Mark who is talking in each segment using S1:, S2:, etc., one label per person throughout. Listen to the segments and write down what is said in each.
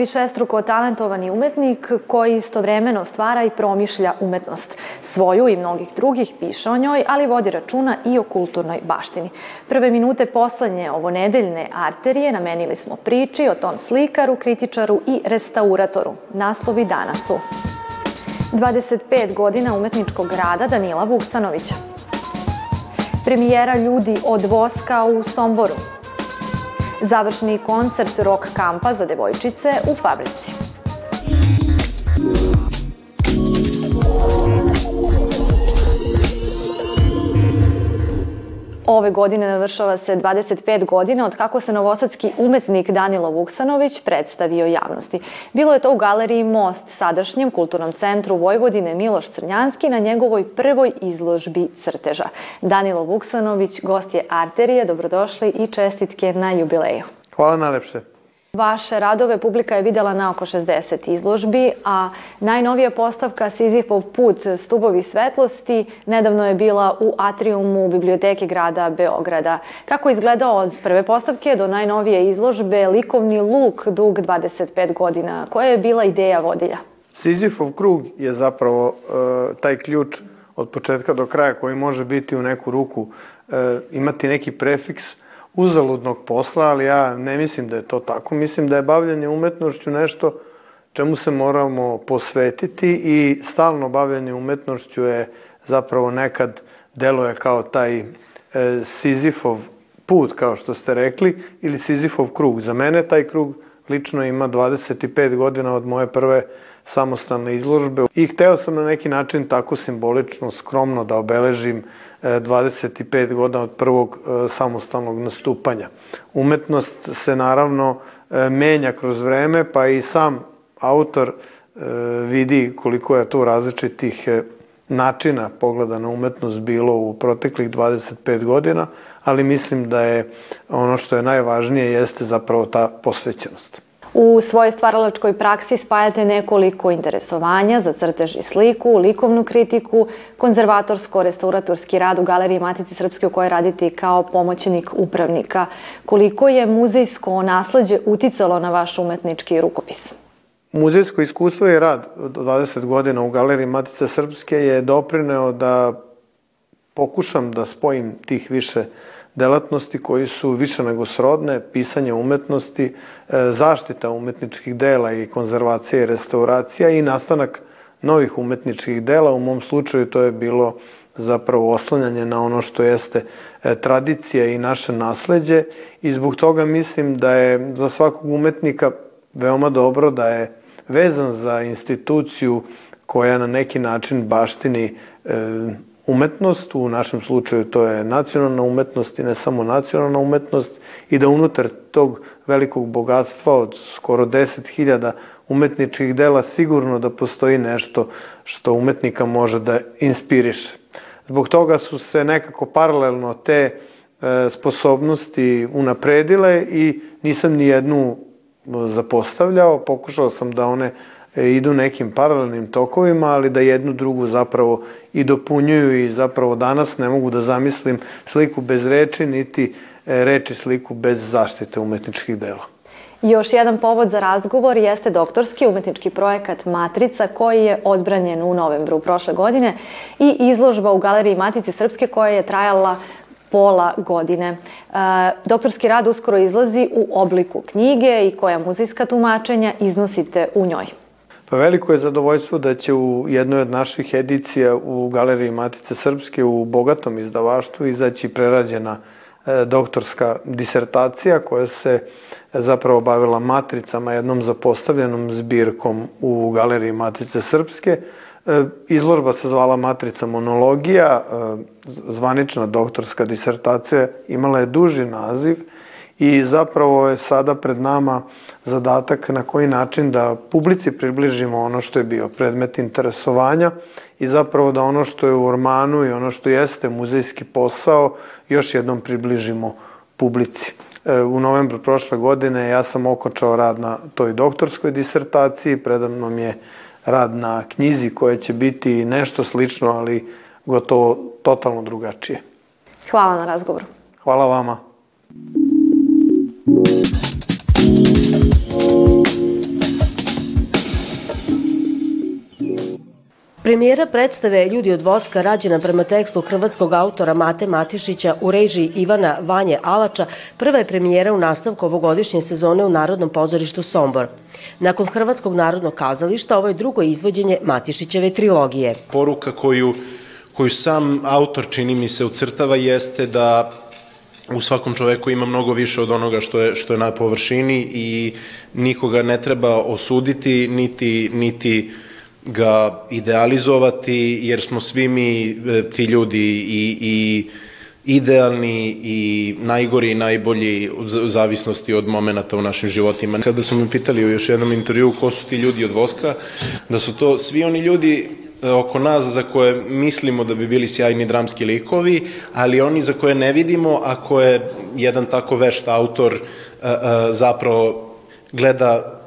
S1: Višestruko talentovani umetnik koji istovremeno stvara i promišlja umetnost. Svoju i mnogih drugih piše o njoj, ali vodi računa i o kulturnoj baštini. Prve minute poslednje ovo nedeljne arterije namenili smo priči o tom slikaru, kritičaru i restauratoru. Naslovi dana su 25 godina umetničkog rada Danila Vuksanovića. Premijera Ljudi od voska u Somboru. Završni koncert rock kampa za devojčice u Fabrici. Ove godine navršava se 25 godina od kako se novosadski umetnik Danilo Vuksanović predstavio javnosti. Bilo je to u galeriji Most, sadašnjem kulturnom centru Vojvodine Miloš Crnjanski na njegovoj prvoj izložbi crteža. Danilo Vuksanović, gost je Arterije, dobrodošli i čestitke na jubileju.
S2: Hvala najlepše.
S1: Vaše radove publika je videla na oko 60 izložbi, a najnovija postavka Sizifov put stubovi svetlosti nedavno je bila u atriumu Biblioteke grada Beograda. Kako je izgledao od prve postavke do najnovije izložbe likovni luk dug 25 godina? Koja je bila ideja vodilja?
S2: Sizifov krug je zapravo uh, taj ključ od početka do kraja koji može biti u neku ruku, uh, imati neki prefiks uzaludnog posla, ali ja ne mislim da je to tako. Mislim da je bavljanje umetnošću nešto čemu se moramo posvetiti i stalno bavljanje umetnošću je zapravo nekad deluje kao taj e, Sizifov put, kao što ste rekli, ili Sizifov krug. Za mene taj krug lično ima 25 godina od moje prve samostalne izložbe i hteo sam na neki način tako simbolično, skromno da obeležim 25 godina od prvog e, samostalnog nastupanja. Umetnost se naravno e, menja kroz vreme, pa i sam autor e, vidi koliko je tu različitih načina pogleda na umetnost bilo u proteklih 25 godina, ali mislim da je ono što je najvažnije jeste zapravo ta posvećenost.
S1: U svojoj stvaralačkoj praksi spajate nekoliko interesovanja za crtež i sliku, likovnu kritiku, konzervatorsko-restauratorski rad u Galeriji Matice Srpske u kojoj radite kao pomoćnik upravnika. Koliko je muzejsko nasledđe uticalo na vaš umetnički rukopis?
S2: Muzejsko iskustvo i rad od 20 godina u Galeriji Matice Srpske je doprineo da pokušam da spojim tih više delatnosti koji su više nego srodne, pisanje umetnosti, e, zaštita umetničkih dela i konzervacija i restauracija i nastanak novih umetničkih dela. U mom slučaju to je bilo zapravo oslanjanje na ono što jeste e, tradicija i naše nasledđe i zbog toga mislim da je za svakog umetnika veoma dobro da je vezan za instituciju koja na neki način baštini e, umetnost, u našem slučaju to je nacionalna umetnost i ne samo nacionalna umetnost, i da unutar tog velikog bogatstva od skoro 10.000 umetničkih dela sigurno da postoji nešto što umetnika može da inspiriše. Zbog toga su se nekako paralelno te e, sposobnosti unapredile i nisam ni jednu zapostavljao, pokušao sam da one E, idu nekim paralelnim tokovima, ali da jednu drugu zapravo i dopunjuju i zapravo danas ne mogu da zamislim sliku bez reči, niti e, reči sliku bez zaštite umetničkih dela.
S1: Još jedan povod za razgovor jeste doktorski umetnički projekat Matrica koji je odbranjen u novembru prošle godine i izložba u Galeriji Matice Srpske koja je trajala pola godine. E, doktorski rad uskoro izlazi u obliku knjige i koja muzejska tumačenja iznosite u njoj.
S2: Pa veliko je zadovoljstvo da će u jednoj od naših edicija u Galeriji Matice Srpske u bogatom izdavaštvu izaći prerađena e, doktorska disertacija koja se zapravo bavila matricama, jednom zapostavljenom zbirkom u Galeriji Matice Srpske. E, izložba se zvala Matrica monologija, e, zvanična doktorska disertacija imala je duži naziv i zapravo je sada pred nama zadatak na koji način da publici približimo ono što je bio predmet interesovanja i zapravo da ono što je u ormanu i ono što jeste muzejski posao još jednom približimo publici. E, u novembru prošle godine ja sam okočao rad na toj doktorskoj disertaciji, predavnom je rad na knjizi koja će biti nešto slično, ali gotovo totalno drugačije.
S1: Hvala na razgovoru.
S2: Hvala vama.
S3: Premijera predstave Ljudi od voska rađena prema tekstu hrvatskog autora Mate Matišića u režiji Ivana Vanje Alača prva je premijera u nastavku ovogodišnje sezone u Narodnom pozorištu Sombor. Nakon Hrvatskog narodnog kazališta ovo je drugo izvođenje Matišićeve trilogije.
S4: Poruka koju, koju sam autor čini mi se ucrtava jeste da u svakom čoveku ima mnogo više od onoga što je, što je na površini i nikoga ne treba osuditi, niti, niti ga idealizovati, jer smo svi mi e, ti ljudi i, i idealni i najgori i najbolji u zavisnosti od momenta u našim životima. Kada su me pitali u još jednom intervju ko su ti ljudi od Voska, da su to svi oni ljudi oko nas za koje mislimo da bi bili sjajni dramski likovi, ali oni za koje ne vidimo, a koje jedan tako vešt autor e, a, zapravo gleda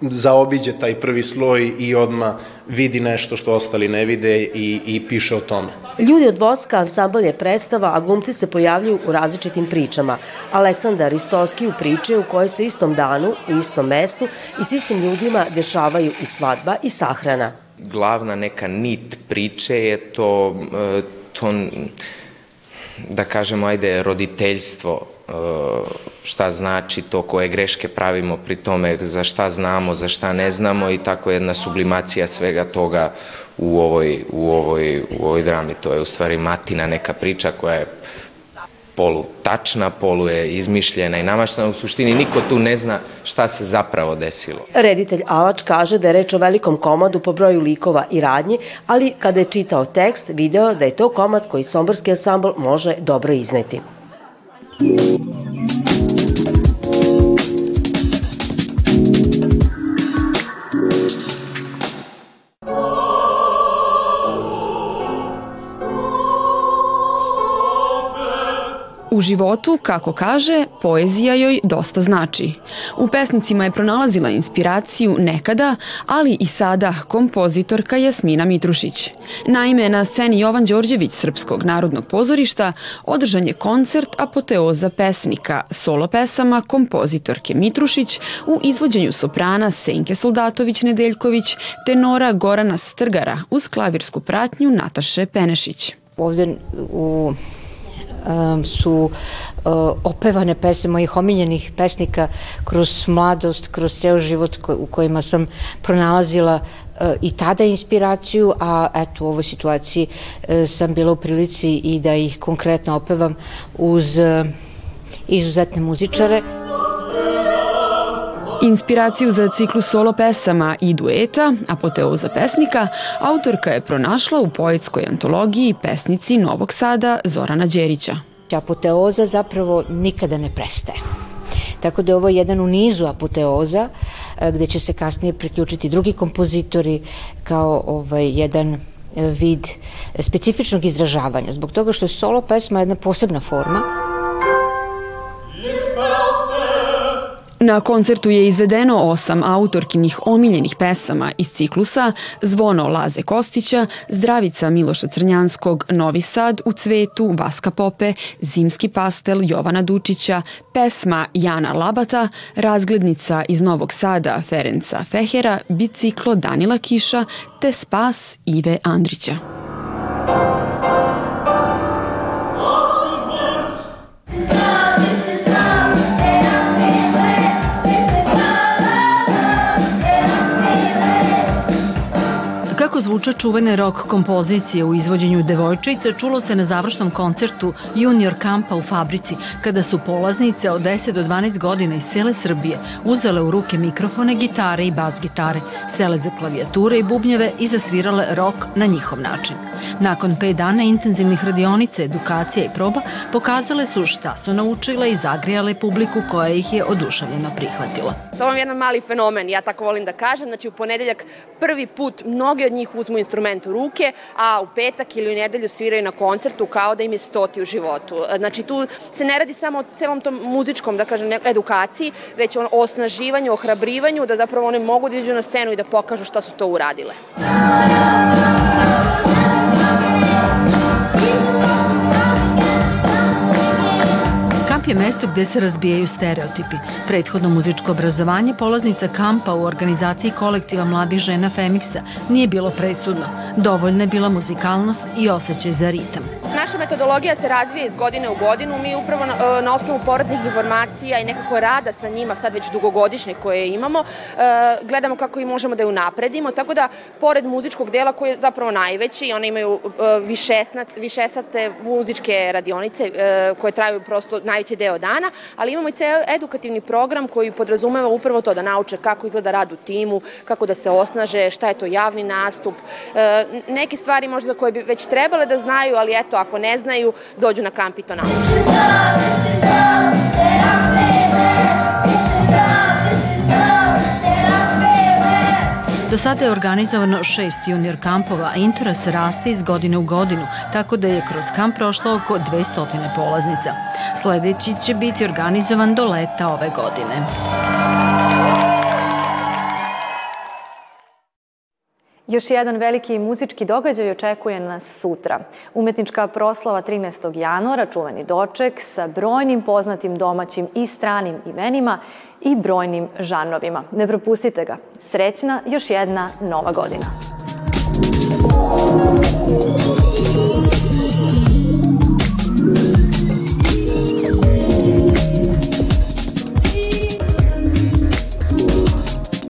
S4: zaobiđe taj prvi sloj i odma vidi nešto što ostali ne vide i, i piše o tome.
S3: Ljudi od Voska ansambl je predstava, a glumci se pojavljuju u različitim pričama. Aleksandar Istoski u priče u kojoj se istom danu, u istom mestu i s istim ljudima dešavaju i svadba i sahrana.
S5: Glavna neka nit priče je to, e, to da kažemo, ajde, roditeljstvo šta znači to koje greške pravimo pri tome, za šta znamo, za šta ne znamo i tako jedna sublimacija svega toga u ovoj, u ovoj, u ovoj drami. To je u stvari matina neka priča koja je polu tačna, polu je izmišljena i namaštena. U suštini niko tu ne zna šta se zapravo desilo.
S3: Reditelj Alač kaže da je reč o velikom komadu po broju likova i radnji, ali kada je čitao tekst, video da je to komad koji Somborski ansambl može dobro izneti.
S6: U životu, kako kaže, poezija joj dosta znači. U pesnicima je pronalazila inspiraciju nekada, ali i sada kompozitorka Jasmina Mitrušić. Naime, na sceni Jovan Đorđević Srpskog narodnog pozorišta održan je koncert apoteoza pesnika, solo pesama kompozitorke Mitrušić u izvođenju soprana Senke Soldatović-Nedeljković, tenora Gorana Strgara uz klavirsku pratnju Nataše Penešić.
S7: Ovde u su uh, opevane pesme mojih omiljenih pesnika kroz mladost, kroz ceo život u kojima sam pronalazila uh, i tada inspiraciju, a eto u ovoj situaciji uh, sam bila u prilici i da ih konkretno opevam uz izuzetne muzičare.
S6: Inspiraciju za ciklu solo pesama i dueta, apoteoza pesnika, autorka je pronašla u poetskoj antologiji pesnici Novog Sada Zorana Đerića.
S7: Apoteoza zapravo nikada ne prestaje. Tako da je ovo jedan u nizu apoteoza e, gde će se kasnije priključiti drugi kompozitori kao ovaj jedan vid specifičnog izražavanja. Zbog toga što je solo pesma jedna posebna forma
S6: Na koncertu je izvedeno osam autorkinih omiljenih pesama iz ciklusa Zvono Laze Kostića, Zdravica Miloša Crnjanskog, Novi Sad u cvetu, Vaska Pope, Zimski pastel Jovana Dučića, pesma Jana Labata, Razglednica iz Novog Sada Ferenca Fehera, Biciklo Danila Kiša te Spas Ive Andrića.
S8: Zvuče čuvene rock kompozicije u izvođenju Devojčice čulo se na završnom koncertu Junior kampa u Fabrici, kada su polaznice od 10 do 12 godina iz cele Srbije uzele u ruke mikrofone, gitare i bas gitare, sele za klavijature i bubnjeve i zasvirale rock na njihov način. Nakon pet dana intenzivnih radionica, edukacija i proba pokazale su šta su naučile i zagrijale publiku koja ih je oduševljeno prihvatila.
S9: To vam je jedan mali fenomen, ja tako volim da kažem. Znači u ponedeljak prvi put mnogi od njih uzmu instrument u ruke, a u petak ili u nedelju sviraju na koncertu kao da im je stoti u životu. Znači tu se ne radi samo o celom tom muzičkom, da kažem, edukaciji, već o osnaživanju, ohrabrivanju, da zapravo one mogu da iđu na scenu i da pokažu šta su to uradile.
S8: Je mesto gde se razbijaju stereotipi. Prethodno muzičko obrazovanje polaznica kampa u organizaciji kolektiva mladih žena Femiksa nije bilo presudno. Dovoljna je bila muzikalnost i osjećaj za ritam.
S9: Naša metodologija se razvija iz godine u godinu. Mi upravo na, e, na osnovu poradnih informacija i nekako rada sa njima, sad već dugogodišnje koje imamo, e, gledamo kako i možemo da ju napredimo. Tako da, pored muzičkog dela koji je zapravo najveći, one imaju e, višesate muzičke radionice koje traju prosto najveći deo dana, ali imamo i ceo edukativni program koji podrazumeva upravo to da nauče kako izgleda rad u timu, kako da se osnaže, šta je to javni nastup, neke stvari možda koje bi već trebale da znaju, ali eto, ako ne znaju, dođu na kamp i to nauče.
S8: Do sada je organizovano šest junior kampova, a interes raste iz godine u godinu, tako da je kroz kamp prošlo oko 200 polaznica. Sledeći će biti organizovan do leta ove godine.
S1: Još jedan veliki muzički događaj očekuje nas sutra. Umetnička proslava 13. januara, čuveni doček sa brojnim poznatim domaćim i stranim imenima i brojnim žanrovima. Ne propustite ga. Srećna još jedna nova godina.